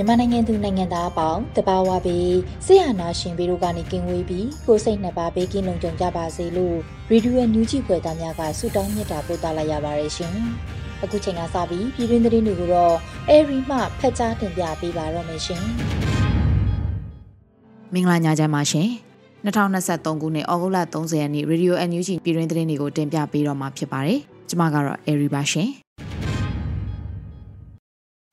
မြန်မာနိုင်ငံသူနိုင်ငံသားအပေါင်းတဘာဝပြီးဆရာနာရှင်ပြီးတို့ကနေကင်းဝေးပြီးကိုစိတ်နှစ်ပါးဘေးကင်းလုံခြုံကြပါစေလို့ရေဒီယိုညူးကြီးဖွယ်သားများကဆုတောင်းမြတ်တာပို့သလာရပါတယ်ရှင်။အခုချိန်ကစပြီးပြည်တွင်းသတင်းတွေကိုတော့အေရီမှဖတ်ကြားတင်ပြပေးပါတော့မယ်ရှင်။မင်္ဂလာညချမ်းပါရှင်။2023ခုနှစ်ဩဂုတ်လ30ရက်နေ့ရေဒီယို NUG ပြည်တွင်းသတင်းတွေကိုတင်ပြပေးတော့မှာဖြစ်ပါတယ်။ကျွန်မကတော့အေရီပါရှင်။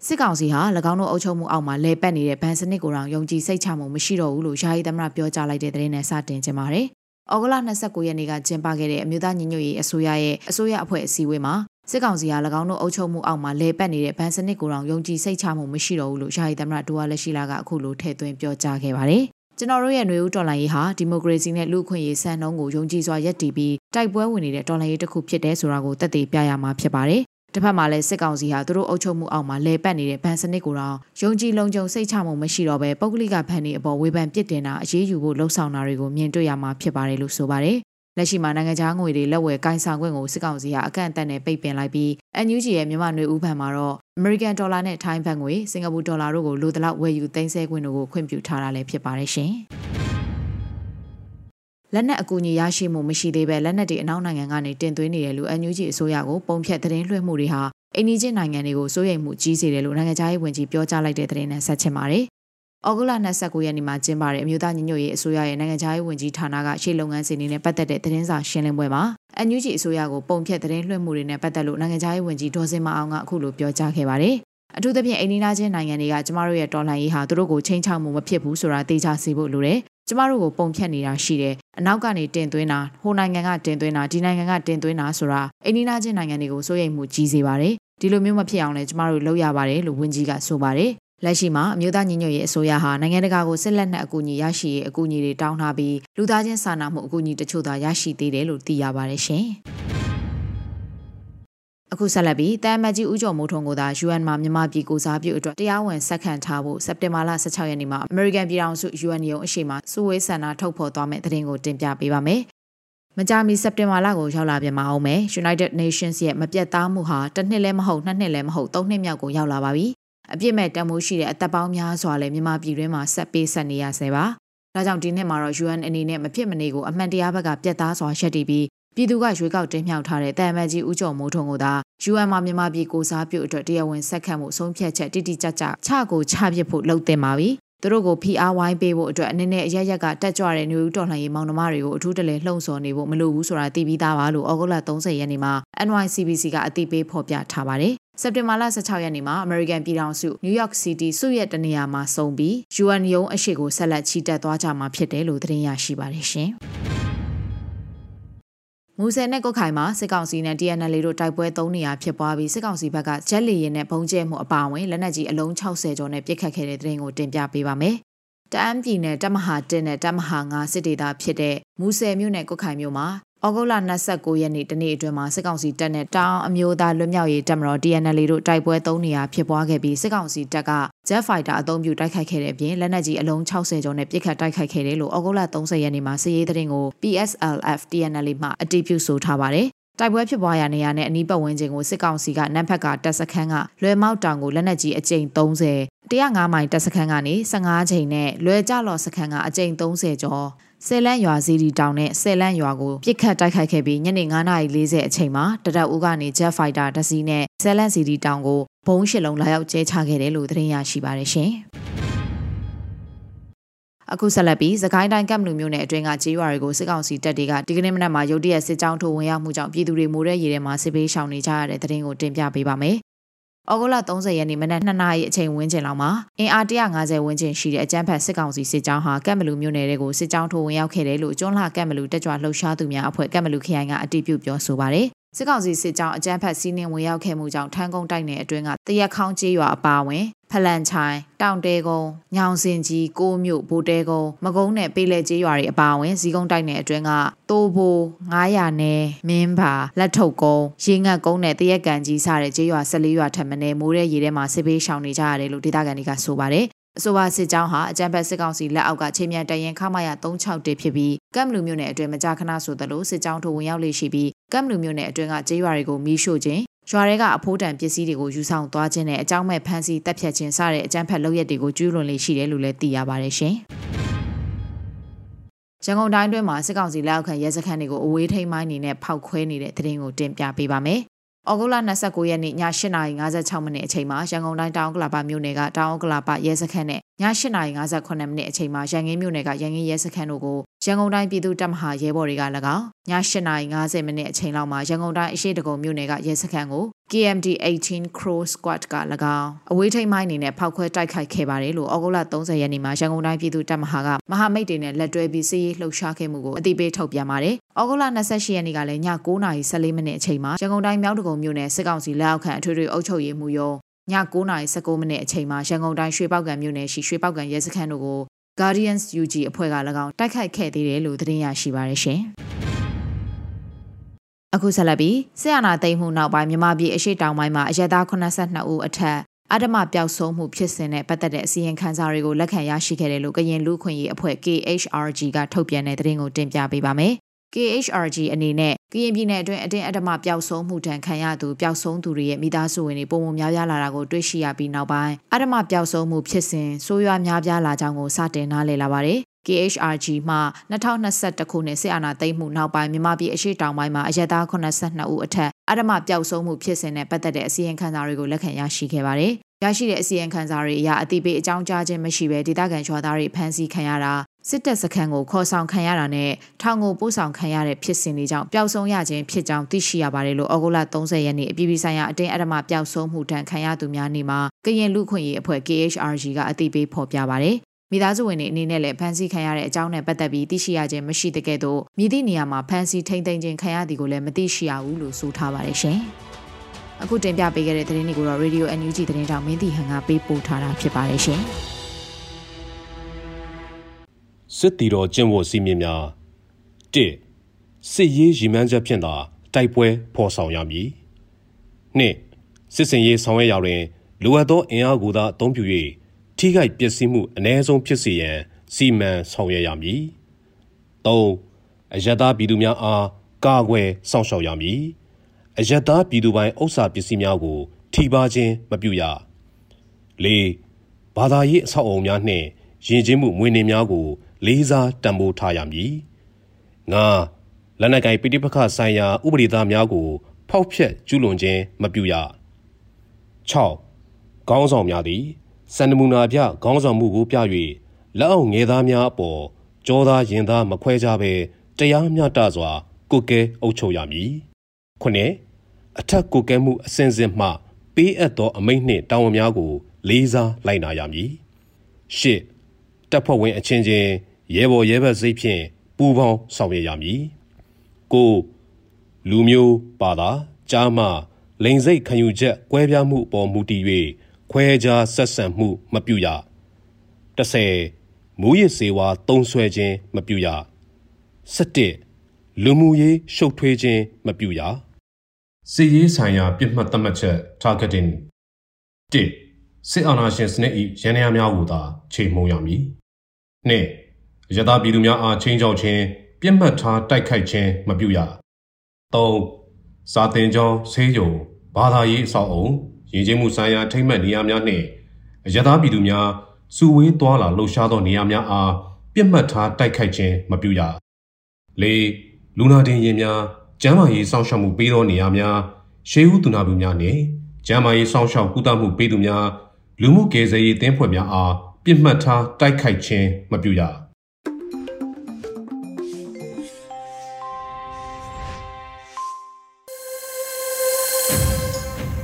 စစ်ကောင်စီဟာ၎င်းတို့အုပ်ချုပ်မှုအောက်မှာလဲပတ်နေတဲ့ဗန်စနစ်ကိုတော့ယုံကြည်စိတ်ချမှုမရှိတော့ဘူးလို့ယာယီသမရပြောကြားလိုက်တဲ့သတင်းနဲ့စတင်ကြပါတယ်။ဩဂုတ်လ29ရက်နေ့ကကျင်းပခဲ့တဲ့အမျိုးသားညီညွတ်ရေးအစိုးရရဲ့အစိုးရအဖွဲ့အစည်းအဝေးမှာစစ်ကောင်စီဟာ၎င်းတို့အုပ်ချုပ်မှုအောက်မှာလဲပတ်နေတဲ့ဗန်စနစ်ကိုတော့ယုံကြည်စိတ်ချမှုမရှိတော့ဘူးလို့ယာယီသမရဒူဝါလက်ရှိလာကအခုလိုထည့်သွင်းပြောကြားခဲ့ပါတယ်။ကျွန်တော်တို့ရဲ့ຫນွေဦးတော်လှန်ရေးဟာဒီမိုကရေစီနဲ့လူ့အခွင့်အရေးစံနှုန်းကိုယုံကြည်စွာယက်တည်ပြီးတိုက်ပွဲဝင်နေတဲ့တော်လှန်ရေးတစ်ခုဖြစ်တဲ့ဆိုတာကိုသက်သေပြရမှာဖြစ်ပါတယ် တစ်ဖက်မှာလည်းစစ်ကောင်စီဟာသူတို့အုပ်ချုပ်မှုအောက်မှာလဲပတ်နေတဲ့ဗန်စနစ်ကိုတော့ယုံကြည်လုံခြုံစိတ်ချမှုမရှိတော့ဘဲပုဂ္ဂလိကဗန်တွေအပေါ်ဝေဖန်ပစ်တင်တာအရေးယူဖို့လှုံ့ဆော်တာတွေကိုမြင်တွေ့ရမှာဖြစ်ပါတယ်လို့ဆိုပါတယ်။လက်ရှိမှာနိုင်ငံခြားငွေတွေလက်ဝယ်ကိုင်ဆောင်ခွင့်ကိုစစ်ကောင်စီဟာအကန့်အသတ်နဲ့ပိတ်ပင်လိုက်ပြီး NUG ရဲ့မြန်မာနွေဦးဘဏ်မှာတော့ American Dollar နဲ့ Thai ဘတ်ငွေစင်ကာပူဒေါ်လာတို့ကိုလိုသလောက်ဝယ်ယူသိမ်းဆည်းခွင့်တို့ကိုခွင့်ပြုထားတာလည်းဖြစ်ပါတယ်ရှင်။ လက်နက်အကူအညီရရှိမှုမရှိသေးပဲလက်နက်တွေအနောက်နိုင်ငံကနေတင်သွင်းနေတယ်လို့ NUG အစိုးရကိုပုံဖြတ်သတင်းလွှင့်မှုတွေဟာအိန္ဒိချင်းနိုင်ငံတွေကိုစိုးရိမ်မှုကြီးစေတယ်လို့နိုင်ငံခြားရေးဝန်ကြီးပြောကြားလိုက်တဲ့သတင်းနဲ့ဆက်ချင်ပါတယ်။ဩဂုတ်လ29ရက်နေ့မှာကျင်းပတဲ့အမျိုးသားညီညွတ်ရေးအစိုးရရဲ့နိုင်ငံခြားရေးဝန်ကြီးဌာနကရှေ့လုပ်ငန်းစဉ်တွေနဲ့ပတ်သက်တဲ့သတင်းစာရှင်းလင်းပွဲမှာ NUG အစိုးရကိုပုံဖြတ်သတင်းလွှင့်မှုတွေနဲ့ပတ်သက်လို့နိုင်ငံခြားရေးဝန်ကြီးဒေါ်စင်မအောင်ကအခုလိုပြောကြားခဲ့ပါတယ်။အထူးသဖြင့်အိန္ဒိယချင်းနိုင်ငံတွေကကျမတို့ရဲ့တော်လှန်ရေးဟာသူတို့ကိုချိန်ချောက်မှုမဖြစ်ဘူးဆိုတာသိချစေဖို့လိုတယ် ကျမတို့ကိုပုံဖြတ်နေတာရှိတယ်အနောက်ကနေတင်သွင်းတာဟိုနိုင်ငံကတင်သွင်းတာဒီနိုင်ငံကတင်သွင်းတာဆိုတာအိန္ဒိယချင်းနိုင်ငံတွေကိုစိုးရိမ်မှုကြီးစေပါတယ်ဒီလိုမျိုးမဖြစ်အောင်လည်းကျမတို့လုပ်ရပါတယ်လို့ဝန်ကြီးကဆိုပါတယ်လက်ရှိမှာအမျိုးသားညီညွတ်ရေးအစိုးရဟာနိုင်ငံတကာကိုစစ်လက်နက်အကူအညီရရှိရေးအကူအညီတွေတောင်းထားပြီးလူသားချင်းစာနာမှုအကူအညီတချို့သာရရှိသေးတယ်လို့သိရပါတယ်ရှင်။ အခုဆက်လက်ပြီးတမ်မတ်ကြီးဦးကျော်မိုးထွန်းကိုသာ UN မှာမြန်မာပြည်ကိုစားပြုအတွက်တရားဝင်ဆက်ခံထားဖို့စက်တင်ဘာလ16ရက်နေ့မှာ American ပြည်ထောင်စု UN ရုံးအရှိမစူဝေးဆန္ဒထုတ်ဖော်သွားမယ့်သတင်းကိုတင်ပြပေးပါမယ်။မကြာမီစက်တင်ဘာလကိုရောက်လာပြန်မအောင်မယ် United Nations ရဲ့မပြတ်သားမှုဟာတစ်နှစ်လည်းမဟုတ်နှစ်နှစ်လည်းမဟုတ်သုံးနှစ်မြောက်ကိုရောက်လာပါပြီ။အပြစ်မဲ့တမိုးရှိတဲ့အသက်ပေါင်းများစွာလည်းမြန်မာပြည်တွင်းမှာဆက်ပေးဆက်နေရဆဲပါ။ဒါကြောင့်ဒီနှစ်မှာတော့ UN အနေနဲ့မဖြစ်မနေကိုအမှန်တရားဘက်ကပြတ်သားစွာရှက်တည်ပြီး ပြည်သူကရွေးကောက်တင်မြှောက်ထားတဲ့တန်မတ်ကြီးဦးကျော်မိုးထွန်းကိုသာ UN မှာမြန်မာပြည်ကိုစားပြုအတွက်တရားဝင်ဆက်ခတ်မှုဆုံးဖြတ်ချက်တိတိကျကျချကိုချပစ်ဖို့လှုံ့တင်ပါပြီ။သူတို့ကိုဖိအားဝိုင်းပေးဖို့အတွက်အနေနဲ့အရရက်ကတက်ကြွတဲ့နေဦးတော်လှန်ရေးမောင်နှမတွေကိုအထူးတလဲလှုံ့ဆော်နေဖို့မလိုဘူးဆိုတာသိပြီးသားပါလို့ဩဂုတ်လ30ရက်နေ့မှာ NYCBC ကအသိပေးဖော်ပြထားပါတယ်။စက်တင်ဘာလ16ရက်နေ့မှာ American ပြည်ထောင်စု New York City စုရဲ့တနေရာမှာစုံပြီး UN ရုံးအရှိကိုဆက်လက်ချီတက်သွားကြမှာဖြစ်တယ်လို့သတင်းရရှိပါတယ်ရှင်။ မူဆယ်နဲ့ကုတ်ခိုင်မှာစစ်ကောင်စီနဲ့ TNL တို့တိုက်ပွဲ၃နေရာဖြစ်ပွားပြီးစစ်ကောင်စီဘက်ကဂျက်လီရင်နဲ့ဘုံကျဲမှုအပါအဝင်လက်နက်ကြီးအလုံး60ကျော်နဲ့ပစ်ခတ်ခဲ့တဲ့တဲ့ရင်ကိုတင်ပြပေးပါမယ်။တအမ်းပြည်နယ်တမဟာ1နဲ့တမဟာ9စစ်ဒေသဖြစ်တဲ့မူဆယ်မြို့နယ်ကုတ်ခိုင်မြို့မှာ ဩဂုတ်လ29ရက်နေ့တနေ့အတွင်းမှာစစ်ကောင်စီတပ်နဲ့တောင်အမျိုးသားလွတ်မြောက်ရေးတပ်မတော် TNL တို့တိုက်ပွဲ၃နေရာဖြစ်ပွားခဲ့ပြီးစစ်ကောင်စီတပ်က Jet Fighter အသုံးပြုတိုက်ခိုက်ခဲ့တဲ့အပြင်လက်နက်ကြီးအလုံး60ကျော်နဲ့ပစ်ခတ်တိုက်ခိုက်ခဲ့တယ်လို့ဩဂုတ်လ30ရက်နေ့မှာစစ်ရေးသတင်းကို PSLF TNL မှအတည်ပြုဆိုထားပါတယ်တိုက်ပွဲဖြစ်ပွားရာနေရာနဲ့အနီးပတ်ဝန်းကျင်ကိုစစ်ကောင်စီကနံဖက်ကတပ်စခန်းကလွယ်မောက်တောင်ကိုလက်နက်ကြီးအကြိမ်30 105မိုင်တပ်စခန်းကနေ15ချိန်နဲ့လွယ်ကြလော်စခန်းကအကြိမ်30ကျော် ဆယ်လန့်ရွာစီဒီတောင်နဲ့ဆယ်လန့်ရွာကိုပြစ်ခတ်တိုက်ခိုက်ခဲ့ပြီးညနေ9:40အချိန်မှာတရက်ဦးကနေ Jet Fighter တစ်စီးနဲ့ဆယ်လန့်စီဒီတောင်ကိုဘုံးရှစ်လုံးလာရောက်ကျဲချခဲ့တယ်လို့သတင်းရရှိပါတယ်ရှင်။အခုဆက်လက်ပြီးစကိုင်းတိုင်းကပ်မလူမျိုးနယ်အတွင်းကကြေးရွာတွေကိုစစ်ကောင်စီတပ်တွေကဒီကနေ့မနက်မှာရုတ်တရက်စစ်ကြောင်းထိုးဝင်ရောက်မှုကြောင့်ပြည်သူတွေမိုးရဲရေထဲမှာစစ်ပေးရှောင်နေကြရတဲ့သတင်းကိုတင်ပြပေးပါမယ်။ ဩဂုတ်လ30ရက်နေ့မနက်2နာရီအချိန်ဝန်းကျင်လောက်မှာအင်အား150ဝန်းကျင်ရှိတဲ့အကြမ်းဖက်စစ်ကောင်စီစစ်ကြောင်းဟာကပ်မလူမျိုးနယ်တွေကိုစစ်ကြောင်းထိုးဝင်ရောက်ခဲ့တယ်လို့ကျွန်းလှကပ်မလူတက်ကြွလှုပ်ရှားသူများအဖွဲ့ကပ်မလူခရိုင်ကအတည်ပြုပြောဆိုပါတယ်။ စစ်ကောင်စီစစ်ကြောင်းအကြမ်းဖက်စီးနင်းဝင်ရောက်ခဲ့မှုကြောင့်ထန်းကုန်းတိုက်နယ်အတွင်းကတရက်ခေါင်းကျေးရွာအပါအဝင်ဖလန်ချိုင်တောင်တဲကုန်းညောင်စင်ကြီးကိုမြို့ဘိုတဲကုန်းမကုန်းနဲ့ပေးလေကျေးရွာတွေအပါအဝင်ဇီးကုန်းတိုက်နယ်အတွင်းကတိုးဘို900နယ်မင်းပါလက်ထုတ်ကုန်းရေငတ်ကုန်းနဲ့တရက်ကန်ကြီးစတဲ့ကျေးရွာ14ရွာထပ်မံနေမိုးတဲ့ရေထဲမှာစစ်ပေးရှောင်နေကြရတယ်လို့ဒေသခံတွေကဆိုပါတယ်အဆိုပါစစ်ကြောင်းဟာအကြံဖက်စစ်ကောင်စီလက်အောက်ကချင်းမြန်တရင်ခမရ361ဖြစ်ပြီးကမ်ဘလူမြို့နယ်အတွင်းမကြာခဏဆိုသလိုစစ်ကြောင်းထိုးဝင်ရောက်လေရှိပြီး ကမ်ဘလူမြို့နယ်အတွင်းကကျေးရွာတွေကိုမီးရှို့ခြင်းရွာတွေကအဖိုးတန်ပစ္စည်းတွေကိုယူဆောင်သွားခြင်းနဲ့အကြောင်းမဲ့ဖမ်းဆီးတပ်ဖြတ်ခြင်းစတဲ့အကြမ်းဖက်လုပ်ရက်တွေကိုကျူးလွန်လေရှိတယ်လို့လည်းသိရပါတယ်ရှင်။ရန်ကုန်တိုင်းတွင်းမှာစစ်ကောင်စီလက်အောက်ခံရဲစခန်းတွေကိုအဝေးထိန်းမိုင်းနေနဲ့ဖောက်ခွဲနေတဲ့သတင်းကိုတင်ပြပေးပါမယ်။။ဩဂုတ်လ29ရက်နေ့ည8:56မိနစ်အချိန်မှာရန်ကုန်တိုင်းတောင်ကလာပမြို့နယ်ကတောင်ကလာပရဲစခန်းနဲ့ည 8:58မိနစ်အချိန်မှာရန်ကင်းမြို့နယ်ကရန်ကင်းရဲစခန်းတို့ကိုရန်ကုန်တိုင်းပြည်သူ့တပ်မဟာရဲဘော်တွေက၎င်းည8:50မိနစ်အချိန်လောက်မှာရန်ကုန်တိုင်းအရှိတကုံမြို့နယ်ကရဲစခန်းကို KMD 18 Crow Squad က၎င်းအဝေးထိပ်မိုင်းအနေနဲ့ဖောက်ခွဲတိုက်ခိုက်ခဲ့ပါတယ်လို့ဩဂုတ်လ30ရက်နေ့မှာရန်ကုန်တိုင်းပြည်သူ့တပ်မဟာကမဟာမိတ်တွေနဲ့လက်တွဲပြီးစီးရေးလှုပ်ရှားခဲ့မှုကိုအသိပေးထုတ်ပြန်ပါတယ်။ဩဂုတ်လ28ရက်နေ့ကလည်းည9:14မိနစ်အချိန်မှာရန်ကုန်တိုင်းမြောက်တကုံမြို့နယ်စစ်ကောင်စီလက်အောက်ခံအထွေထွေအုပ်ချုပ်ရေးမှူးရုံးည 9:19မိနစ်အချိန်မှာရန်ကုန်တိုင်းရွှေပောက်ကံမြို့နယ်ရှိရွှေပောက်ကံရဲစခန်းတို့ကို Guardians UG အဖွဲ့က၎င်းတိုက်ခိုက်ခဲ့သေးတယ်လို့သတင်းရရှိပါရရှင်။အခုဆက်လက်ပြီးဆရာနာသိမ်းမှုနောက်ပိုင်းမြန်မာပြည်အရှိတောင်ပိုင်းမှာအရက်သား82ဦးအထက်အဓမ္မပျောက်ဆုံးမှုဖြစ်စဉ်နဲ့ပတ်သက်တဲ့အစီရင်ခံစာတွေကိုလက်ခံရရှိခဲ့တယ်လို့ကရင်လူခွင့်ရေးအဖွဲ့ KHRG ကထုတ်ပြန်တဲ့သတင်းကိုတင်ပြပေးပါမယ်။ KHRG အနေနဲ့ကရင်ပြည်နယ်အတွင်းအတင်းအဓမ္မပျောက်ဆုံးမှုတန်ခံရသူပျောက်ဆုံးသူတွေရဲ့မိသားစုဝင်တွေပုံမှန်များပြားလာတာကိုတွေ့ရှိရပြီးနောက်ပိုင်းအဓမ္မပျောက်ဆုံးမှုဖြစ်စဉ်ဆိုးရွားများပြားလာကြောင်းကိုစတင်နားလည်လာပါတယ် KHRG မှ2021ခုနှစ်စစ်အာဏာသိမ်းမှုနောက်ပိုင်းမြန်မာပြည်အရှိတောင်ပိုင်းမှာအရက်သား82ဦးအထက်အဓမ္မပျောက်ဆုံးမှုဖြစ်စဉ်နဲ့ပတ်သက်တဲ့အစီရင်ခံစာတွေကိုလက်ခံရရှိခဲ့ပါတယ်။ရရှိတဲ့အစီရင်ခံစာတွေအရအတိပေးအကြောင်းကြားခြင်းမရှိဘဲဒေသခံရွာသားတွေဖမ်းဆီးခံရတာ စစ်တပ်စခန်းကိုခေါ်ဆောင်ခံရတာနဲ့ထောင်ကိုပို့ဆောင်ခံရတဲ့ဖြစ်စဉ်တွေကြောင့်ပျောက်ဆုံးရခြင်းဖြစ်ကြောင်းသိရှိရပါတယ်လို့ဩဂုတ်လ30ရက်နေ့အပြည်ပြည်ဆိုင်ရာအတင်းအဓမ္မပျောက်ဆုံးမှုတန်ခံရသူများနေ့မှာကရင်လူခွင့်ရေးအဖွဲ့ KHRG ကအသိပေးဖော်ပြပါတယ်မိသားစုဝင်တွေအနေနဲ့လည်းဖမ်းဆီးခံရတဲ့အကြောင်းနဲ့ပတ်သက်ပြီးသိရှိရခြင်းမရှိတဲ့ကဲ့သို့မြည်သည့်နေရာမှာဖမ်းဆီးထိန်းသိမ်းခြင်းခံရသည်ကိုလည်းမသိရှိရဘူးလို့ဆိုထားပါတယ်ရှင်။အခုတင်ပြပေးခဲ့တဲ့သတင်းတွေကိုတော့ Radio NUG သတင်းတောင်မင်းတီဟန်ကပေးပို့ထားတာဖြစ်ပါတယ်ရှင်။ စစ်တီတော်ကျင့်ဝတ်စည်းမျဉ်းများ၁စစ်ရေးရည်မှန်းချက်ဖြင့်သာတိုက်ပွဲဖော်ဆောင်ရမည်။၂စစ်စင်ရေးဆောင်ရွက်ရာတွင်လိုအပ်သောအင်အားကိုသာအသုံးပြု၍ထိခိုက်ပျက်စီးမှုအ ਨੇ ဆုံးဖြစ်စေရန်စီမံဆောင်ရွက်ရမည်။၃အယက်သားပြည်သူများအားကာကွယ်စောင့်ရှောက်ရမည်။အယက်သားပြည်သူပိုင်ဥစ္စာပစ္စည်းများကို ထိပါခြင်းမပြုရ။၄ဘာသာရေးအဆောက်အအုံများနှင့်ယဉ်ကျေးမှုမွေးနေ့များကို လေးစားတံပိုးထားရမည်။၅လက်နက်ကိုင်ပိဋိပခဆိုင်ရာဥပဒေသားများကို ဖောက်ဖျက်ကျူးလွန်ခြင်းမပြုရ။၆ခေါင်းဆောင်များသည်စန္ဒမူနာပြခေါင်းဆောင်မှုကိုပြ၍လက်အောက်ငယ်သားများအပေါ်ကြောသားရင်သားမခွဲကြဘဲတရားမျှတစွာကုကဲအုပ်ချုပ်ရမည်။ခုနှစ်အထက်ကုကဲမှုအစဉ်စဉ်မှပေးအပ်သောအမိန့်နှင့်တာဝန်များကို လေးစားလိုက်နာရမည်။ရှစ် တပ်ဖွဲ့ဝင်အချင်းချင်းရဲဘော်ရဲဘက်စိတ်ဖြင့်ပူးပေါင်းဆောင်ရွက်ရမည်။ကိုလူမျိုးပါတာကြားမှလိန်စိတ်ခံယူချက်ကွဲပြားမှုအပေါ်မူတည်၍ခွဲခြားဆက်ဆံမှုမပြုရ30မူရစ်စေဝါတုံးဆွဲခြင်းမပြုရ17လူမှုရေးရှုပ်ထွေးခြင်းမပြုရစီရေးဆိုင်ရာပြစ်မှတ်သတ်မှတ်ချက် targeting 1စစ်အာဏာရှင်စနစ်၏ရန်ရာများကိုသာချိန်မှုံရမည် 2ရသပြည်သူများအားချင်းချောက်ခြင်းပြစ်မှတ်ထားတိုက်ခိုက်ခြင်းမပြုရ3စာတင်ကြောင်းဆေးရုံဘာသာရေးအဆောက်အုံရည်ကျင်းမှုဆိုင်ရာထိမ့်မှတ်နေရာများနှင့်အရသာပြည်သူများစုဝေးသွားလာလှုပ်ရှားသောနေရာများအားပြစ်မှတ်ထားတိုက်ခိုက်ခြင်းမပြုရ၄လူနာတင်ရင်များကျန်းမာရေးစောင့်ရှောက်မှုပေးသောနေရာများရှေးဦးသူနာပြုများနှင့်ကျန်းမာရေးစောင့်ရှောက်ကုသမှုပေးသူများလူမှုကယ်ဆယ်ရေးတင်းဖွဲ့များအား ပြစ်မှတ်ထားတိုက်ခိုက်ခြင်းမပြုရ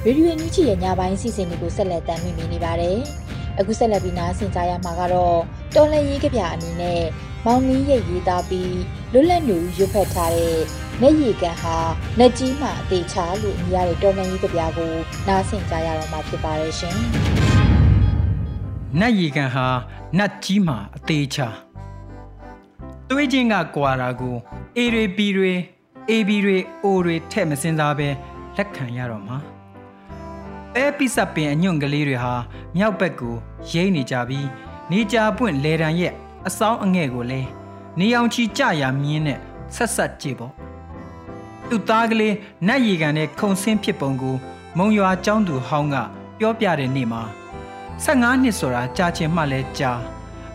ရေဒီယိုညူချီရဲ့ညပိုင်းစီစဉ်တွေကိုဆက်လက်တင်ပြနေပါတယ်။အခုဆက်လက်ပြီးနားဆင်ကြရမှာကတော့တော်လန်ရေးကဗျာအနေနဲ့မောင်လင်းရဲ့ရေးသားပြီးလွတ်လပ်နေရွတ်ဖက်ထားတဲ့လက်ရည်ကန်ဟာနှက်ကြီးမှအသေးချလို့အမည်ရတဲ့တော်လန်ရေးကဗျာကိုနားဆင်ကြရတော့မှာဖြစ်ပါတယ်ရှင်။ နတ်ရည်ကန်ဟာနတ်ကြီးမှအသေးချတွေးချင်းကကွာတာကိုအေရီပီတွေအေဘီတွေအိုတွေထဲ့မစင်စားပဲလက်ခံရတော့မှာ။ပဲပိစပင်အညွန့်ကလေးတွေဟာမြောက်ဘက်ကိုရိမ့်နေကြပြီးနေကြပွင့်လေတံရဲ့အဆောင်အငဲ့ကိုလဲနေအောင်ချီကြရမြင်းနဲ့ဆက်ဆက်ကြည့်ပေါ့သူ့သားကလေးနတ်ရီကန်နဲ့ခုံဆင်းဖြစ်ပုံကို မုံရွာကျောင်းသူဟောင်းကပြောပြတဲ့နေ့မှာ 15နှစ်ဆိုတာကြာချင်မှလဲကြာ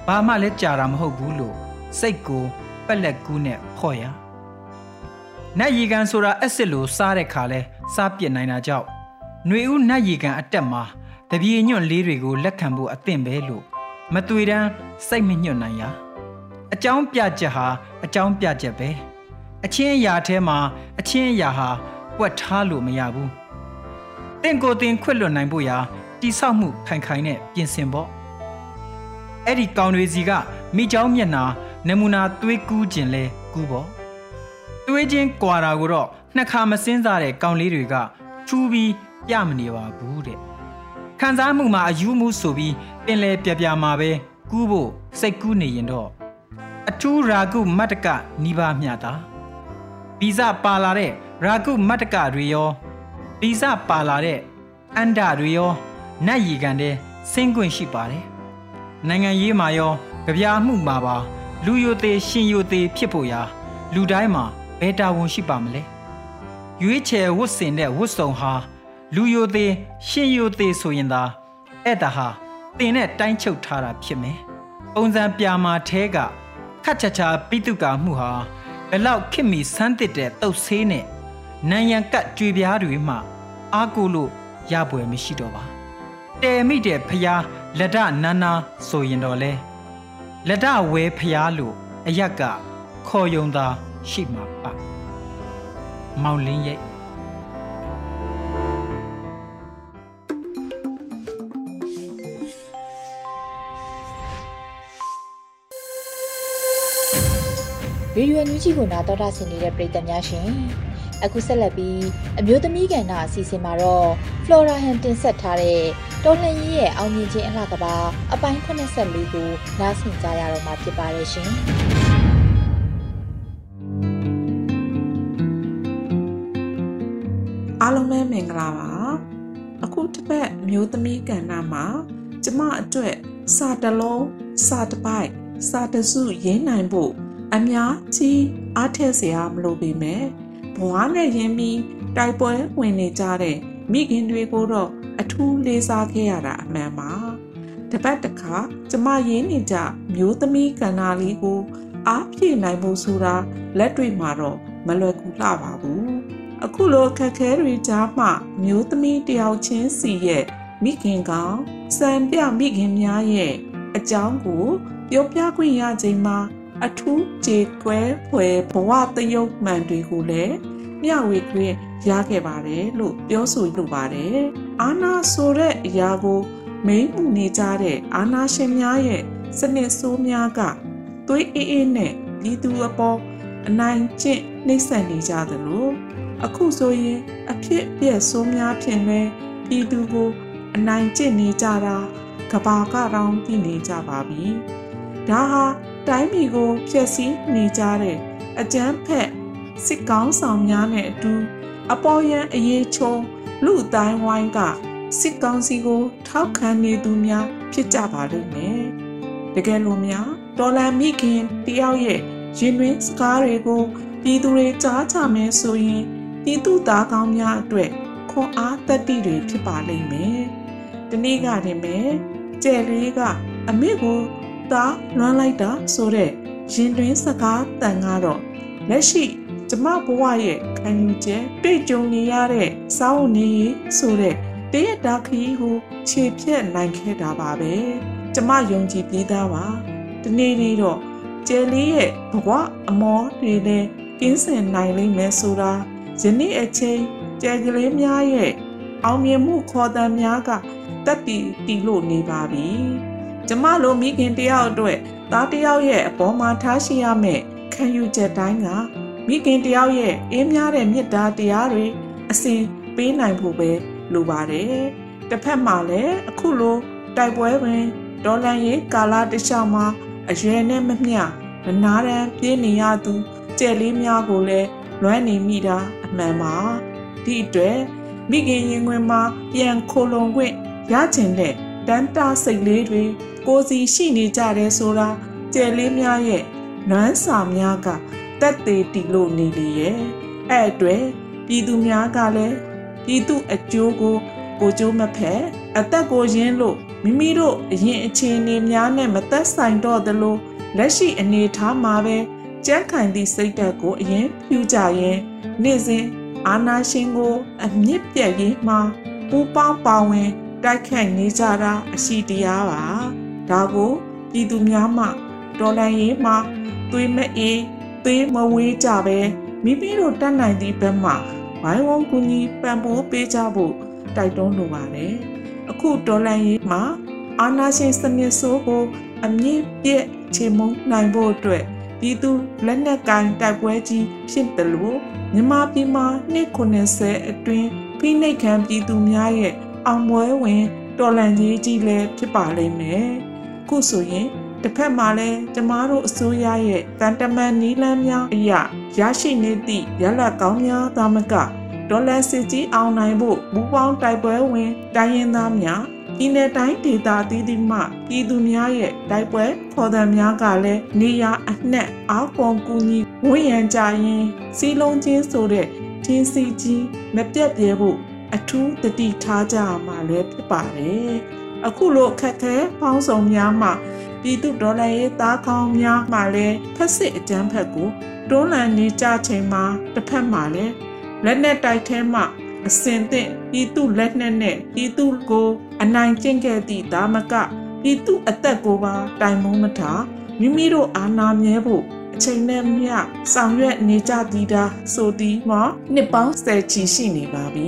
ဘာမှလဲကြာတာမဟုတ်ဘူးလို့စိတ်ကိုပက်လက်ကူးနဲ့ဖော့ရနတ်ရီကန်ဆိုတာအက်စစ်လိုစားတဲ့ခါလဲစားပြစ်နိုင်တာကြောင့်ຫນွေဦးနတ်ရီကန်အတက်မှာတပြေညွန့်လေးတွေကိုလက်ခံဖို့အသင့်ပဲလို့မတွေ့တမ်းစိတ်မညွတ်နိုင်ရအကြောင်းပြချက်ဟာအကြောင်းပြချက်ပဲအချင်းအရာထဲမှာအချင်းအရာဟာပွက်ထားလို့မရဘူးတင့်ကိုတင်ခွတ်လွတ်နိုင်ဖို့ရာ တိဆောက်မှုခိုင်ခိုင်နဲ့ပြင်ဆင်ဖို့အဲ့ဒီကောင်တွေစီကမိเจ้าမျက်နာနမူနာသွေးကူးခြင်းလဲကူးဖို့သွေးချင်းကွာတာကိုတော့နှစ်ခါမစင်းစားတဲ့ကောင်လေးတွေကချူးပြီးပြမနေပါဘူးတဲ့ခံစားမှုမှာအယူမှုဆိုပြီးပင်လေပြပြမှာပဲကူးဖို့စိတ်ကူးနေရင်တော့အထူးရာကုမတ္တကနိဗ္ဗာန်မြတာဗီဇပါလာတဲ့ရာကုမတ္တကတွေရောဗီဇပါလာတဲ့အန္တတွေရော နတ်ရီကန်တဲ့ဆင်းခွင့်ရှိပါတယ်နိုင်ငံရေးမှာရောကြပြားမှုမှာပါလူယိုသေးရှင်ယိုသေးဖြစ်ဖို့ရာလူတိုင်းမှာဘယ်တာဝန်ရှိပါမလဲရွေးချယ်ဝတ်ဆင်တဲ့ဝတ်စုံဟာလူယိုသေးရှင်ယိုသေးဆိုရင်သာအဲ့ဒါဟာတင်နဲ့တိုင်းချုပ်ထားတာဖြစ်မယ်ပုံစံပြာမာထဲကခတ်ချာချာပိတုကာမှုဟာဘလောက်ခစ်မီဆန်းတစ်တဲ့တုတ်ဆေးနဲ့နံရံကတ်ကြွေပြားတွေမှအားကိုလို့ရပွဲမရှိတော့ပါ တဲမိတဲ့ဖျားလက်ဒနာနာဆိုရင်တော့လဲလက်ဒဝဲဖျားလို့အရက်ကခေါ်ယုံသာရှိမှာပါမောင်လင်းရဲ့ရေဒီယိုညူးကြီးကိုနာတော်တာဆင်နေတဲ့ပရိသတ်များရှင် အခုဆက်လက်ပြီးအမျိုးသမီးကဏ္ဍအစီအစဉ်မှာတော့ Flora Han တင်ဆက်ထားတဲ့တော်လှန်ရေးရဲ့အောင်မြင်ခြင်းအလှကပါအပိုင်း84ကိုနားဆင်ကြရတော့မှာဖြစ်ပါတယ်ရှင်အားလုံးပဲမင်္ဂလာပါအခုတစ်ပတ်မျိုးသမီးကဏ္ဍမှာကျမအတွက်စာတလုံးစာတပိုက်စာတစုရင်းနိုင်ဖို့အများကြီးအားထက်စရာမလိုပေမဲ့ ဘဝနဲ့ရင်းပြီးတိုက်ပွဲဝင်နေကြတဲ့မိခင်တွေကိုတော့အထူးလေးစားခဲ့ရတာအမှန်ပါတပတ်တခါကျမရင်းနေကြမျိုးသမီးကန္နာလေးကိုအားဖြည့်နိုင်ဖို့ဆိုတာလက်တွေ့မှာတော့မလွယ်ကူလှပါဘူးအခုလိုခက်ခဲတွေကြားမှမျိုးသမီးတယောက်ချင်းစီရဲ့မိခင်ကောင်စံပြမိခင်များရဲ့အကြောင်းကိုပြောပြခွင့်ရချိန်မှာ အထူးကြေကွဲဖွယ်ဘဝတယုတ်မှန်တွေကိုလည်းမျှဝေခွင့်ရခဲ့ပါတယ်လို့ပြောဆိုလိုပါတယ်။အာနာဆိုတဲ့အရာကိုမိမ့်မှုနေကြတဲ့အာနာရှင်များရဲ့စနစ်ဆိုးများကသွေးအေးအေးနဲ့ပြည်သူအပေါ်အနိုင်ကျင့်နှိမ့်ဆက်နေကြသလိုအခုဆိုရင်အဖြစ်အပျက်ဆိုးများဖြင့်လဲပြည်သူကိုအနိုင်ကျင့်နေကြတာကဘာကတောင်သိနေကြပါပြီ။ဒါဟာ တိုင်းပြည်ကိုဖျက်ဆီးနေကြတဲ့အကြမ်းဖက်စစ်ကောင်းဆောင်များနဲ့အတူအပေါ်ယံအရေးချုံလူအတိုင်းဝိုင်းကစစ်ကောင်းစီကို ထောက်ခံနေသူများ ဖြစ်ကြပါလိမ့်မယ်။တကယ်လို့များဒေါ်လာမိခင်တယောက်ရဲ့ရင်တွင်စကားတွေကိုပြည်သူတွေကြားချမယ်ဆိုရင်ပြည်သူသားကောင်းများအတွက်ခွန်အားတက်တိတွေဖြစ်ပါလိမ့်မယ်။ဒီနေ့ကတည်းကကျဲလေးကအမေကို သားလွမ်းလိုက်တာဆိုတဲ့ရင်တွင်းစကားတန်ကတော့လက်ရှိကျမဘဝရဲ့ခံယူချက်တွေ့ကြုံနေရတဲ့စောင်းနေဆိုတဲ့တရတာခရီးကိုခြေဖြတ်နိုင်ခဲ့တာပါပဲကျမယုံကြည်ပြီးသားပါဒီနေ့လေးတော့ကျယ်လေးရဲ့ဘဝအမောတွေလည်းကင်းစင်နိုင်လိမ့်မယ်ဆိုတာယနေ့အချိန်ကျယ်ကလေးများရဲ့အောင်မြင်မှုခေါ်သံများကတက်တီတီလို့နေပါပြီ ကျမလိုမိခင်တယောက်အတွက်သားတယောက်ရဲ့အပေါ်မှာထားရှိရမယ့်ခံယူချက်တိုင်းကမိခင်တယောက်ရဲ့အေးများတဲ့မေတ္တာတရားတွေအစဉ်ပေးနိုင်ဖို့ပဲလိုပါတယ်တစ်ဖက်မှာလည်းအခုလိုတိုက်ပွဲတွင်ဒေါ်လန်ရေးကာလာတစ်လျှောက်မှာအရွယ်နဲ့မမျှမနာတမ်းပြင်းနေရသူကြဲလေးများကိုလည်းလွမ်းနေမိတာအမှန်ပါဒီအတွက်မိခင်ရင်ခွင်မှာပြန်ခိုလုံခွင့်ရချင်တဲ့တန်တာစိတ်လေးတွေ ကိုစီရှိနေကြတယ်ဆိုတာကြဲလေးများရဲ့နွမ်းစာများကတက်သေးတီလို့နေလေရဲ့အဲ့အတွက်ပြည်သူများကလည်းပြည်သူအကျိုးကိုကိုကျိုးမဖက်အသက်ကိုရင်းလို့မိမိတို့အရင်အခြေအနေများနဲ့မသက်ဆိုင်တော့သလိုလက်ရှိအနေထားမှာပဲကြက်ခိုင်သည့်စိတ်ဓာတ်ကိုအရင်ဖြူကြရင်နေ့စဉ်အာနာရှင်ကို အမြင့်ပြည့်ရေးမှာပူပေါင်းပါဝင် တိုက်ခိုက်နေကြတာအရှိတရားပါ ဒါကိုပြည်သူများမှတော်လန်ရေးမှာသွေးမအေးသွေးမဝေးကြပဲမိမိတို့တတ်နိုင်သည့်ဘက်မှဝိုင်းဝန်းကူညီပံ့ပိုးပေးကြဖို့တိုက်တွန်းလိုပါတယ်အခုတော်လန်ရေးမှာအာနာရှင်စနစ်ဆိုးကိုအမြင့်ပြည့်ချေမုန်းနိုင်ဖို့အတွက်ပြည်သူလက်နက်ကိုင်တိုက်ပွဲကြီးဖြစ်တယ်လို့မြန်မာပြည်မှာနှစ်90အတွင်းဖိနှိပ်ခံပြည်သူများရဲ့အောင်ပွဲဝင်တော်လန်ကြီးကြီးလည်းဖြစ်ပါလိမ့်မယ်။ ခုဆိုရင်တစ်ဖက်မှာလည်းကျမတို့အစိုးရရဲ့တန်တမန်နီးလန်းများအရာရရှိနေသည့်ရလကောင်းများသာမကဒေါ်လာစစ်ကြီးအောင်နိုင်ဖို့မူပေါင်းတိုက်ပွဲဝင်တိုင်းရင်းသားများပြည်내တိုင်းဒေသသီးသီးမှပြည်သူများရဲ့တိုက်ပွဲခေါ်သံများကလည်းနေရအနှက်အောက်ပုံကူညီဝန်းရံကြရင်စီလုံးချင်းဆိုတဲ့ထင်းစီကြီးမပြတ်ပြဲဖို့အထူးတတိထားကြရမှာလည်းဖြစ်ပါတယ် အခုလိုအခက်ခဲပေါင်းစုံများမှာပြည်သူဒေါ်လာရေးသားကောင်းများမှလည်းဖက်စစ်အကြမ်းဖက်ကိုတွန်းလှန်နေကြချိန်မှာတစ်ဖက်မှာလည်းလက်နက်တိုက်ထဲမှအစင်သင့်ပြည်သူလက်နက်နဲ့ပြည်သူကိုအနိုင်ကျင့်ခဲ့သည့်ဒါမကပြည်သူအသက်ကိုပါတိုင်မုံမထားမိမိတို့အာဏာမြဲဖို့အချိန်နဲ့မျှဆောင်ရွက်နေကြသည်တာဆိုသည်မှာနှစ်ပေါင်းဆယ်ချီရှိနေပါပြီ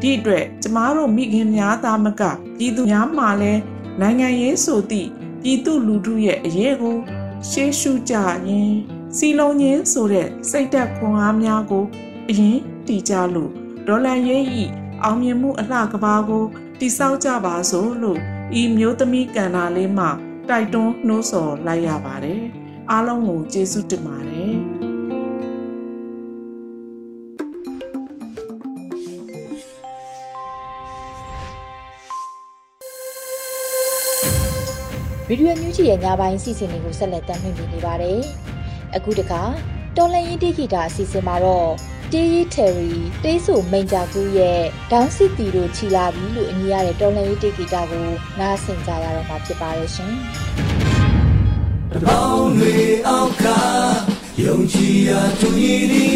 ဒီအတွက်ကျမတို့မိခင်များသားမကပြည်သူများမှလည်းနိုင်ငံရေးဆိုသည့်ပြည်သူလူထုရဲ့အရေးကိုရှေးရှုကြရင်စီလုံးချင်းဆိုတဲ့စိတ်သက်ခွန်အားများကိုအရင်တည်ကြလို့ဒေါ်လာရေးဤအောင်မြင်မှုအလှကဘာကိုတိဆောက်ကြပါစို့လို့ဤမျိုးသမီးကန္နာလေးမှတိုက်တွန်းနှိုးဆော်လိုက်ရပါတယ်အားလုံးကိုကျေးဇူးတင်ပါတယ် ဗီဒီယိုညူးချီရဲ့ညပိုင်းစီစဉ်တွေကိုဆက်လက်တင်ပြနေပါတယ်။အခုတခါတော်လန်ရင်တိဂီတာအစီအစဉ်မှာတော့တေးရီထယ်ရီတေးဆိုမိန်ဂျာကူရဲ့ဒေါင်းစစ်တီတို့ခြီလာပြီလို့အမည်ရတဲ့တော်လန်ရင်တိဂီတာကိုနားဆင်ကြရတော့မှာဖြစ်ပါတယ်ရှင်။တပေါင်းတွေအောက်ကယုံကြည်ရာသူရည်ဒီ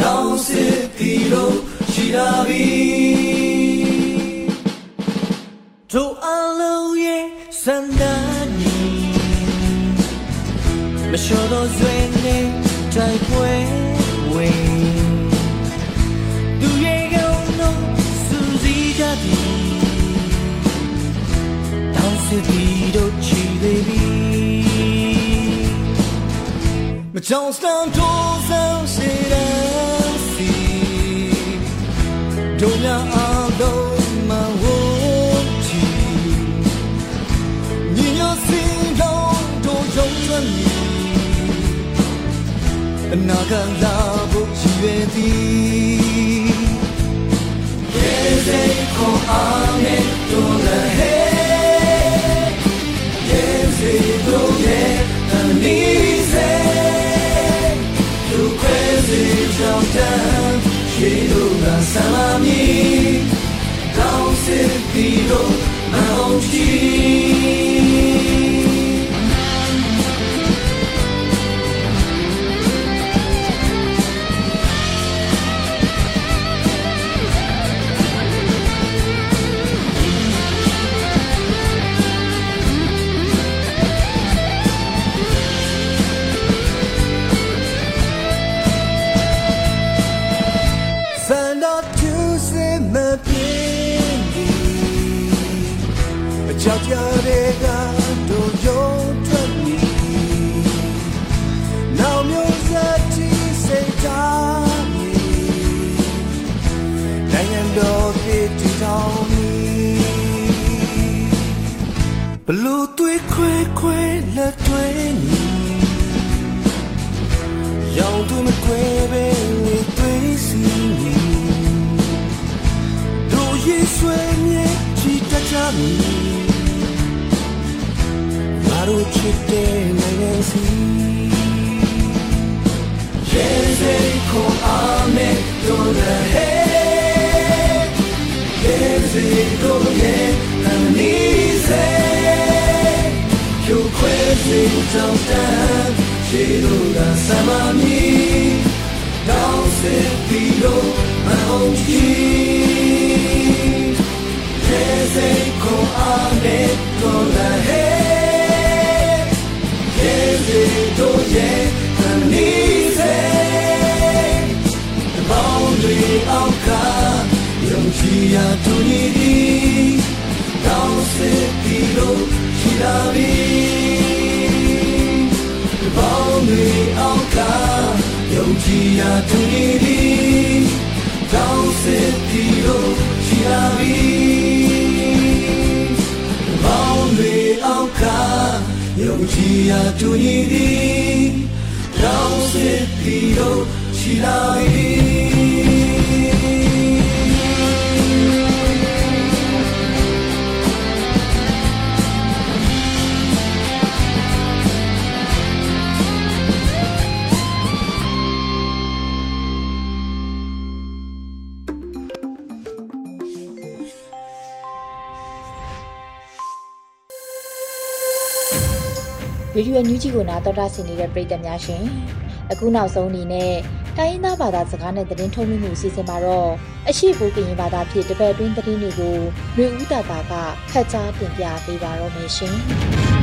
ဒေါင်းစစ်တီတို့ခြီလာပြီ မလျှော်တော့ဆွေနေတိုက်ပွဲဝင်သူရဲ့ကောင်းတော့စူစီကြသည်တောင်း အနာဂတ်လာဖို့ရည်ရွယ်သည်ရေစိတ်ခေါ်အားနဲ့တို့လည်းဟဲရေစိတ်တို့ရဲ့အနည်းစေသူခွဲ la tui ni ရောင်သူမကွဲပဲဝေသွေးစီနေတို့ရေဆွေမြဲချီတကြမီငါတို့ချစ်တဲ့နိုင်ငံစီရေစေခေါ်အားနဲ့တို့ တဲ့ဟဲရေစေတို့ရဲ့အနီးစေကျိုးခွဲစေကြောင်းတန်းရှိလို့ကစမမီတောင်းစစ်ပြီးလို့မဟုတ်ကြီးရေစေခေါ်အားနဲ့တို့ ယုံကြည်ရာသူညီဒီတောင်းစစ်ပြီးလို့ရှိလာပြီဘောင်းတွေအောက်ကယုံကြည် ယိုညူးကြီးကိုနာတော်တာဆင်နေတဲ့ပရိသတ်များရှင်အခုနောက်ဆုံးအနေနဲ့တိုင်းရင်းသားဘာသာစကားနဲ့သတင်းထုတ်လွှင့်မှုအစီအစဉ်မှာတော့အရှိဘူကရင်ဘာသာဖြင့်တပတ်အတွင်းသတင်းတွေကိုလူဦးတာတာကဖတ်ကြားတင်ပြပေးပါတော့မယ်ရှင်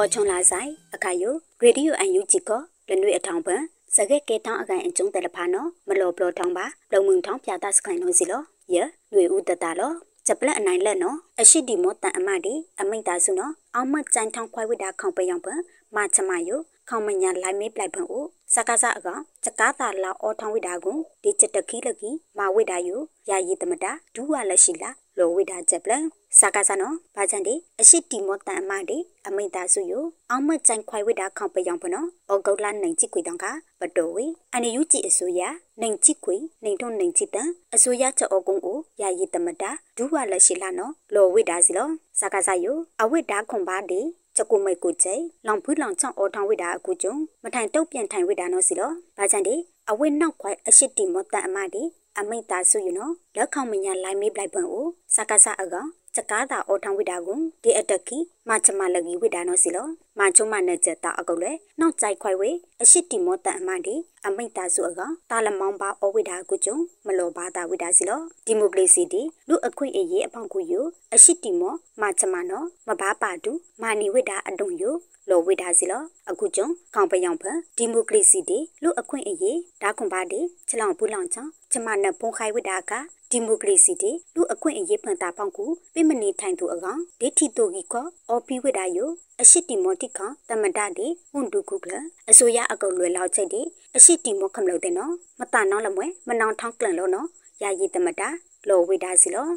အော်ချုံလာဆိုင်အခါယိုရေဒီယိုအန်ယူဂျီကောလနွေအထောင်ပန်စကက်ကဲတောင်းအကန်အကျုံးတယ်လဖာနော်မလော်ဘလော်ထောင်းပါလုံမှုန်ထောင်းပြတာစခိုင်လို့စီလောယနွေဦးတတလောဂျပလက်အနိုင်လက်နော်အရှိဒီမောတန်အမဒီအမိတ်တာစုနော်အောင်မကြိုင်ထောင်းခွိုက်ဝိတာခေါင်ပယောင်ပန်မချမယိုခေါမညာလိုက်မေးပလိုက်ဖန်အိုစကားစအကောင်စကားတာလာအောထောင်းဝိတာကိုဒီချက်တခီလကီမာဝိတာယိုယာယီတမတာဒူးဝလက်ရှိလာလောဝိတာချက်ပလန် စကားစနော်ဘာချန်ဒီအရှိတီမောတန်အမဒီအမိတ်တာစုယိုအောင်မကြိုင်ခွိုက်ဝိတာခေါင်ပယောင်ပနော်အောဂုတ်လာနိုင်ချစ်ကွေတောင်ကပတိုဝေအန်ယူကြည်အစိုးရနိုင်ချစ်ကွေနိုင်ထုံနိုင်ချစ်တန်အစိုးရချက်အောကုန်းကိုယာယီတမတာဒူးဝလက်ရှိလာနော်လောဝိတာစီလောစကားစယိုအဝိတာခွန်ပါဒီချကူမိတ်ကိုကျဲလောင်ဖူးလောင်ချောင်းအော်ထောင်းဝိတာအခုကျုံမထိုင်တုတ်ပြန်ထိုင်ဝိတာနော်စီလောဘာချန်ဒီအဝိနောက်ခွိုက်အရှိတီမောတန်အမဒီအမိတ်တာစုယူနော်လက်ခေါမညာလိုင်းမေးပလိုက်ပန်အိုစကားစအကောင် စကားတာအော်ထောင်းဝိတာကိုဒီအတက်ကီမချမလကီဝိတာနော်စီလောမချုံမနဲ့ချက်တာအကုတ်လေနောက်ကြိုက်ခွိုက်ဝေအရှိတီမောတန်အမဒီအမိတ်တာစုအကောင်တာလမောင်းပါအော်ဝိတာကိုကျုံမလောဘာတာဝိတာစီလောဒီမိုကရေစီတီလူအခွင့်အရေးအပေါင်းကိုယူအရှိတီမောမချမနော်မဘာပါတူမာနီဝိတာအတုံယူ လောဝိဒါစီလောအခုကျုံခေါင်ပယောင်ဖဒီမိုကရေစီတီလူအခွင့်အရေးဒါခွန်ပါတီချလောင်ပူလောင်ချောင်းကျမနဖုန်ခိုင်ဝိဒါကဒီမိုကရေစီတီလူအခွင့်အရေးဖန်တာပေါင်းကူပြမနေထိုင်သူအကောင်ဒေတီတိုဂီကောအော်ပီဝိဒါယိုအရှိတီမောတိခတမဒတီဟွန်တူခုကလအစိုးရအကုတ်လွယ်လောက်ချိတ်တီအရှိတီမောခမလို့တဲ့နော်မတနောင်းလမွဲမနောင်ထောင်းကလန်လို့နော်ယာယီတမတာလောဝိဒါစီလော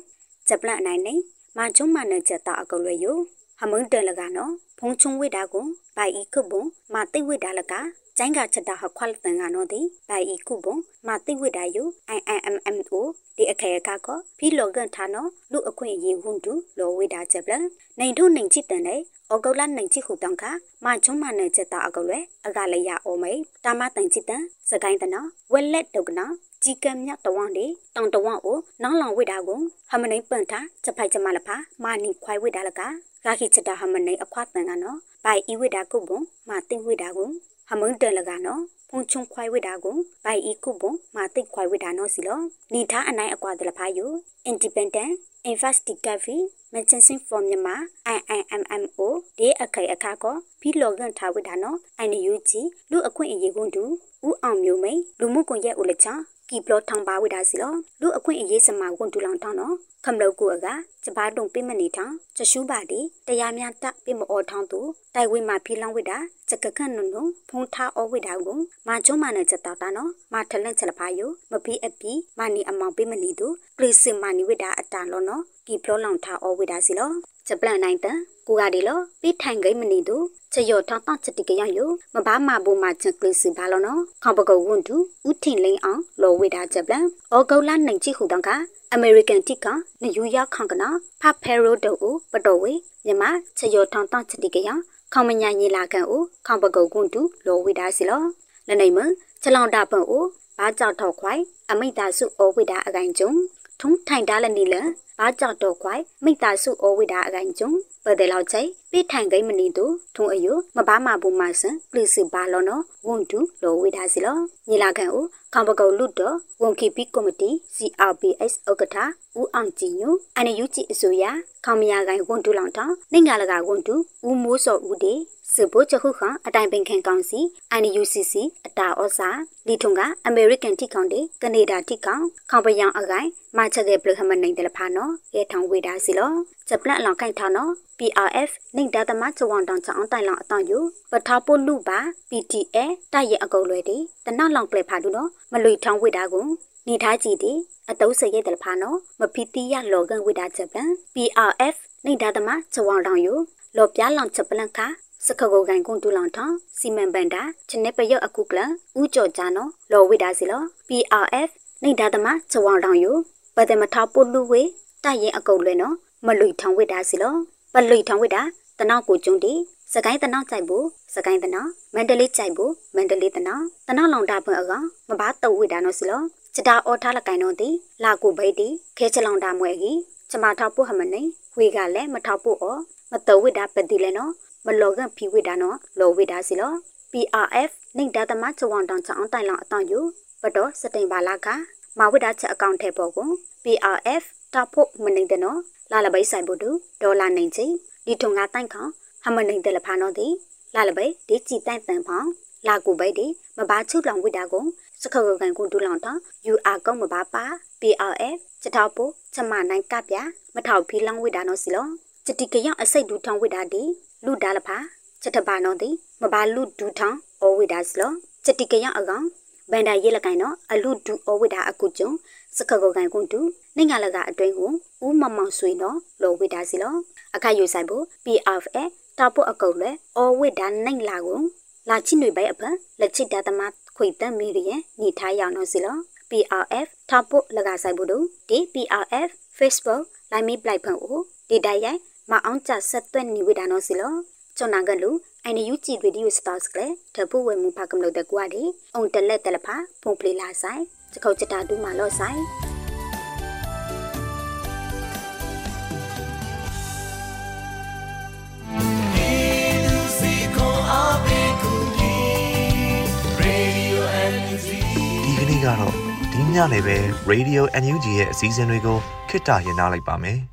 ဂျပလန်အနိုင်နေမချုံမနဲ့ချက်တာအကုတ်လွယ်ယိုဟမုန်တယ်လကနော် ဖုံချုံဝိဒါကိုဘိုင်ဤခုဘုံမသိဝိဒါလကကျိုင်းကချက်တာဟခွာလတန်ကနော်ဒီဘိုင်ဤခုဘုံမသိဝိဒါယို IIMMO ဒီအခေကကောဖီလောကန်ထာနော်လူအခွင့်ရေးဝွန်တူလောဝိဒါချက်ပလနိုင်ထုနိုင်ချစ်တန်တဲ့ဩဂုတ်လနိုင်ချစ်ခုတောင်ခမချုံမနဲ့ချက်တာအကုတ်လွယ်အကလည်းရအောင်မေတာမတန်ချစ်တန်စကိုင်းတနော်ဝက်လက်တုတ်ကနော် ជីကံမြတဝန်းဒီတောင်တဝန်းကိုနောင်းလောင်ဝိတာကိုဟမနိပန်တာချက်ဖိုက်ချမလဖာမာနီခွိုင်ဝိတာလကဂါခိချတာဟမနိအခွာတန်ကနော်ဘိုင်ဤဝိတာကုဘုံမာတင်ဝိတာကိုဟဟမုန်တလကနော်ဖုန်ချုံခွိုင်ဝိတာကိုဘိုင်ဤကုပုံမာတိတ်ခွိုင်ဝိတာနော်စီလောနီထားအနိုင်အကွာတလဖာယို independent investigative mentioning for မြန်မာ IIMMO ဒေအခိုင်အခါကောဘီလောဂန်ထားဝိတာနော် INUG လူအခွင့်အရေးကွန်းတူဦးအောင်မျိုးမိန်လူမှုကွန်ရက်ဦးလချ ကီပလော့ထောင်ပါဝိတာစီလောလူအခွင့်အရေးစမာကွန်းတူလောင်ထောင်းနော်ခမလောက်ကူအကစပါတုံပိမနေထောင်ချရှူပါတီတရားများတပိမအောထောင်းသူတိုက်ဝိမှာဖီလောင်းဝိတာစကခန့်နုံနုံဖုံထားအောဝိတာကိုမာချုံမနဲ့ချက်တာတာနော်မာထလန့်ချက်လဖာယိုမပီအပီမာနီအမောင်ပိမနေသူကလစ်စမာနီဝိတာအတန်လောနော်ကီပလောလောင်ထားအောဝိတာစီလောချက်ပလန်နိုင်တန် ကိုကဒီလောပိထိုင်ဂိမနေသူချယောထောင်းတောင်းချက်တိကရယိုမဘာမဘူမာချက်ကလစ်စဘာလောနော်ခေါပကုတ်ဝွန်တူဥထင်လိန်အောင်လောဝိတာချက်ပလန်အောဂုတ်လာနိုင်ချိဟူတောင်းကအမေရိကန်တိကနယူးယောက်ခေါကနာဖဖဲရိုတိုကိုပတော်ဝေမြမချယောထောင်းတောင်းချက်တိကရခေါမညာညီလာကန်ကိုခေါပကုတ်ကွန်တူလောဝိတာစီလောလနေမချလောင်တာပွန်ကိုဘာကြောက်ထောက်ခွိုင်အမိတာစုဩဝိတာအကိုင်ကျုံ ထုံထိုင်တာလနီလဘာကြောက်တော့ခွိုင်မိတာစုဩဝိတာအကိုင်ကျုံပဒေလောက်ချိပိထိုင်ကိမနီတူထုံအယုမဘာမဘူမဆန်ပလစ်စဘာလောနော်ဝန်တူလောဝိတာစီလောညီလာခံကိုခေါပကုတ်လွတ်တော်ဝန်ကီပီကော်မတီ CRPS ဥက္ကဋ္ဌဦးအောင်ကြည်ညိုအန်ယူဂျီအစိုးရခေါမယာကိုင်ဝန်တူလောင်တောင်းနိုင်ငံလကဝန်တူဦးမိုးစောဦးဒီ စပိုချခုခအတိုင်ပင်ခံကောင်စီ NUCC အတာဩစာလီထုံကအမေရိကန်တိကောင်တေကနေဒါတိကောင်ခေါပယံအကိုင်မာချက်တဲ့ပလခမနိုင်တယ်ဖာနော်ရဲထောင်ဝေတာစီလောဂျပလန်အလောင်ခိုင်ထောင်းနော် PRF နိုင်ဒါသမချဝွန်တောင်ချောင်းတိုင်လောင်အတောင်ယူပထားပို့လူပါ PTA တိုက်ရအကုတ်လွယ်တီတနောက်လောင်ကလေဖာတူနော်မလွေထောင်းဝေတာကိုနေထားကြည့်တီအတုံးစရဲတယ်ဖာနော်မဖီတီရလောကန်ဝေတာဂျပန် PRF နိုင်ဒါသမချဝွန်တောင်ယူလောပြလောင်ချက်ပလန်ခါ စခကိုကန်ကွန်တူလောင်ထစီမံဘန်တာချနေပယတ်အခုကလဥကြော်ကြနော်လောဝိဒါစီလော PRF နေဒါသမချဝောင်တောင်ယူပဒမထပုလူဝေတိုက်ရင်အကုတ်လဲနော်မလွိထောင်ဝိဒါစီလောပလွိထောင်ဝိဒါတနောက်ကိုကျုံတီစကိုင်းတနောက်ကြိုက်ဖို့စကိုင်းတနောက်မန္တလေးကြိုက်ဖို့မန္တလေးတနောက်တနောက်လောင်တာပွင့်အကောင်မဘာတုတ်ဝိဒါနော်စီလောချတာအော်ထားလကိုင်းတော့တီလာကိုဘိတ်တီခဲချလောင်တာမွဲကြီးချမထောက်ဖို့ဟမနေဝေကလည်းမထောက်ဖို့အော်မတုတ်ဝိဒါပတိလဲနော် မလောကန်ဖီဝိဒါနော်လောဝိဒါစီလော PRF နိုင်ဒါသမချဝန်တောင်ချောင်းတိုင်လောင်အတောင်ယူဘတော်စတိန်ပါလာကမဝိဒါချက်အကောင့်ထဲပေါ်ကို PRF တာဖို့မနိုင်တဲ့နော်လာလပိဆိုင်ဖို့တူဒေါ်လာနိုင်ချီဒီထုံကတိုင်ခေါဟမနိုင်တဲ့လဖာနော်ဒီလာလပိဒီကြည်တိုင်တန်ဖောင်းလာကူပိဒီမဘာချုလောင်ဝိဒါကိုစခခကန်ကိုဒူလောင်တာ UR ကုံမဘာပါ PRF ချက်ထောက်ဖို့ချက်မနိုင်ကပြမထောက်ဖီလောင်ဝိဒါနော်စီလောချတိကရောက်အစိတ်ဒူထောင်ဝိဒါဒီ လူဒါလဖာချက်တပါနော်ဒီမဘာလူဒူထောင်ဩဝိဒါစလောချက်တိကရောက်အကောင်ဘန်ဒါရဲလကိုင်နော်အလူဒူဩဝိဒါအကုကျုံစခကောကန်ကွန်တူနိုင်ငံလကအတွင်းကိုဦးမမောင်ဆွေနော်လောဝိဒါစီလောအခါယူဆိုင်ဖို့ PFA တာပုအကုတ်လဲဩဝိဒါနိုင်လာကိုလာချိနွေပိုင်အဖလက်ချစ်တာသမခွေတမ်းမီရရဲ့ညီထားရအောင်နော်စီလော PRF တာပုလကဆိုင်ဖို့တို့ဒီ PRF Facebook လိုင်းမီပလိုက်ဖန်ကိုဒီတိုက်ရိုက် မအောင်ချဆက်သွဲ့နေဝိဒါနော်စီလောချွန်နာကလူအိုင်နယူကြည့်ဗီဒီယိုစတာစ်ကလေတပူဝဲမူဖကမလို့တဲ့ကွာဒီအုံတလက်တလဖာဖုန်ပလီလာဆိုင်စခုတ်ချတာတူးမာလော့ဆိုင်ဒီကနေ့ကတော့ဒီညနေပဲ Radio NUG ရဲ့အစည်းအဝေးကိုခਿੱတရနာလိုက်ပါမယ်။